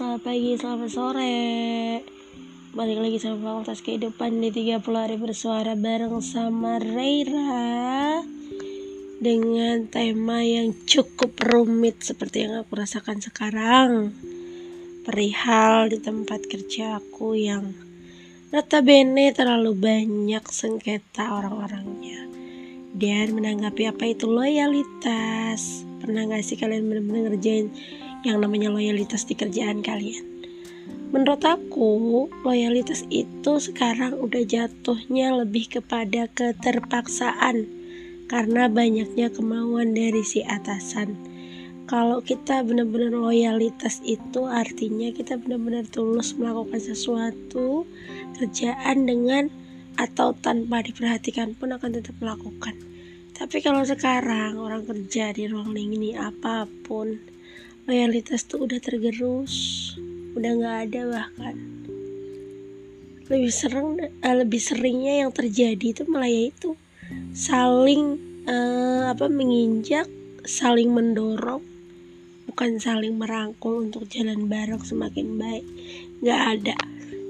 selamat pagi, selamat sore. Balik lagi sama Fakultas Kehidupan di 30 hari bersuara bareng sama Reira Dengan tema yang cukup rumit seperti yang aku rasakan sekarang. Perihal di tempat kerja aku yang notabene terlalu banyak sengketa orang-orangnya. Dan menanggapi apa itu loyalitas. Pernah gak sih kalian bener-bener ngerjain yang namanya loyalitas di kerjaan kalian. Menurut aku, loyalitas itu sekarang udah jatuhnya lebih kepada keterpaksaan karena banyaknya kemauan dari si atasan. Kalau kita benar-benar loyalitas itu artinya kita benar-benar tulus melakukan sesuatu kerjaan dengan atau tanpa diperhatikan pun akan tetap melakukan. Tapi kalau sekarang orang kerja di ruang ini apa pun loyalitas tuh udah tergerus. Udah nggak ada bahkan. Lebih sering uh, lebih seringnya yang terjadi itu malah yaitu saling uh, apa menginjak saling mendorong. Bukan saling merangkul untuk jalan bareng semakin baik. Nggak ada.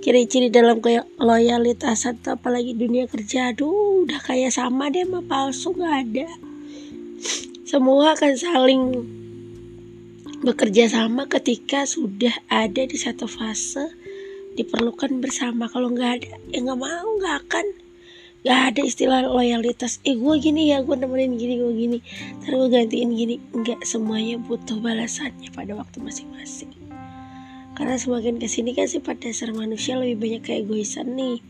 Ciri-ciri dalam kayak loyalitas atau apalagi dunia kerja aduh udah kayak sama deh sama palsu nggak ada. Semua akan saling bekerja sama ketika sudah ada di satu fase diperlukan bersama. Kalau nggak ada ya nggak mau nggak akan. Nggak ada istilah loyalitas. Eh gue gini ya gue nemenin gini gue gini. Terus gue gantiin gini. Nggak semuanya butuh balasannya pada waktu masing-masing. Karena semakin ke sini kan pada dasar manusia lebih banyak keegoisan nih.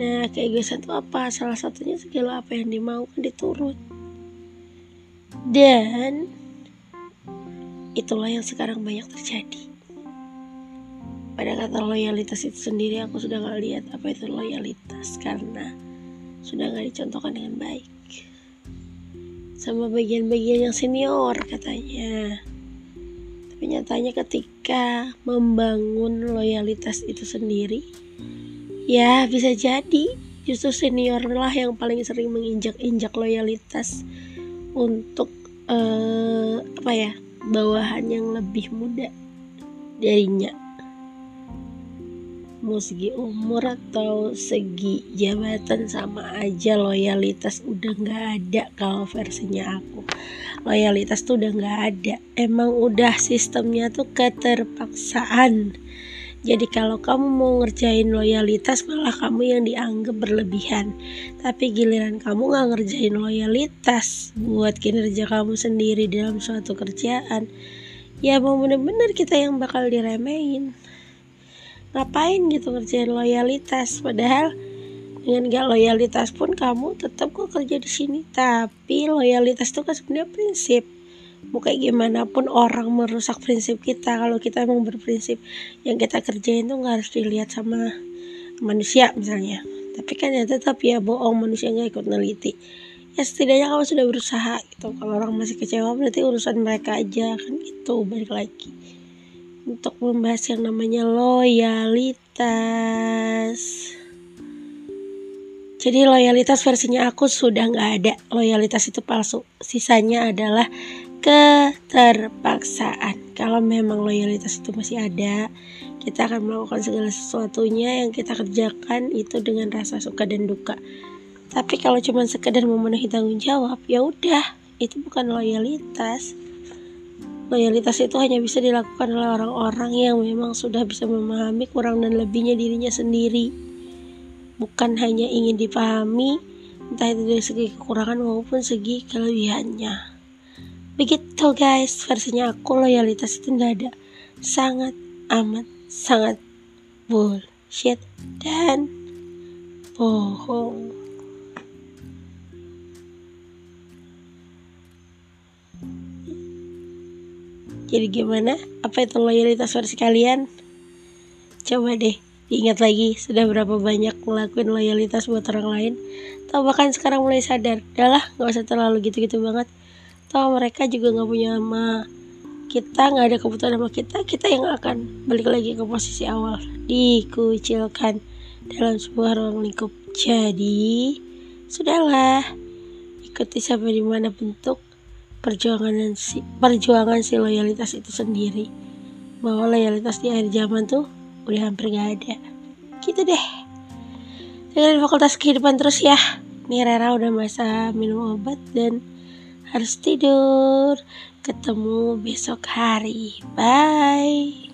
Nah keegoisan itu apa? Salah satunya segala apa yang dimau kan diturut. Dan Itulah yang sekarang banyak terjadi. Pada kata loyalitas itu sendiri aku sudah gak lihat apa itu loyalitas karena sudah gak dicontohkan dengan baik. Sama bagian-bagian yang senior katanya. Tapi nyatanya ketika membangun loyalitas itu sendiri, ya bisa jadi justru senior lah yang paling sering menginjak-injak loyalitas untuk uh, apa ya? Bawahan yang lebih muda darinya. Mau segi umur atau segi jabatan sama aja loyalitas udah nggak ada kalau versinya aku. Loyalitas tuh udah nggak ada. Emang udah sistemnya tuh keterpaksaan jadi kalau kamu mau ngerjain loyalitas malah kamu yang dianggap berlebihan. Tapi giliran kamu gak ngerjain loyalitas buat kinerja kamu sendiri dalam suatu kerjaan, ya mau bener-bener kita yang bakal diremehin. Ngapain gitu ngerjain loyalitas? Padahal dengan gak loyalitas pun kamu tetap kok kerja di sini. Tapi loyalitas itu kan sebenarnya prinsip mau kayak gimana pun orang merusak prinsip kita. Kalau kita emang berprinsip yang kita kerjain tuh nggak harus dilihat sama manusia misalnya. Tapi kan ya tetap ya bohong manusia nggak ikut neliti. Ya setidaknya kamu sudah berusaha gitu. Kalau orang masih kecewa berarti urusan mereka aja. Kan itu balik lagi. Untuk membahas yang namanya loyalitas. Jadi loyalitas versinya aku sudah nggak ada. Loyalitas itu palsu. Sisanya adalah keterpaksaan. Kalau memang loyalitas itu masih ada, kita akan melakukan segala sesuatunya yang kita kerjakan itu dengan rasa suka dan duka. Tapi kalau cuma sekedar memenuhi tanggung jawab, ya udah, itu bukan loyalitas. Loyalitas itu hanya bisa dilakukan oleh orang-orang yang memang sudah bisa memahami kurang dan lebihnya dirinya sendiri. Bukan hanya ingin dipahami, entah itu dari segi kekurangan maupun segi kelebihannya begitu guys. Versinya aku loyalitas itu nggak ada. Sangat amat sangat bullshit dan bohong. Jadi gimana? Apa itu loyalitas versi kalian? Coba deh diingat lagi sudah berapa banyak ngelakuin loyalitas buat orang lain? Atau bahkan sekarang mulai sadar udahlah nggak usah terlalu gitu-gitu banget atau mereka juga nggak punya sama kita nggak ada kebutuhan sama kita kita yang akan balik lagi ke posisi awal. Dikucilkan dalam sebuah ruang lingkup. Jadi sudahlah. Ikuti sampai di mana bentuk perjuangan si perjuangan si loyalitas itu sendiri. Bahwa loyalitas di akhir zaman tuh udah hampir gak ada. Gitu deh. Dengan fakultas kehidupan terus ya. Nih Rera udah masa minum obat dan harus tidur. Ketemu besok hari. Bye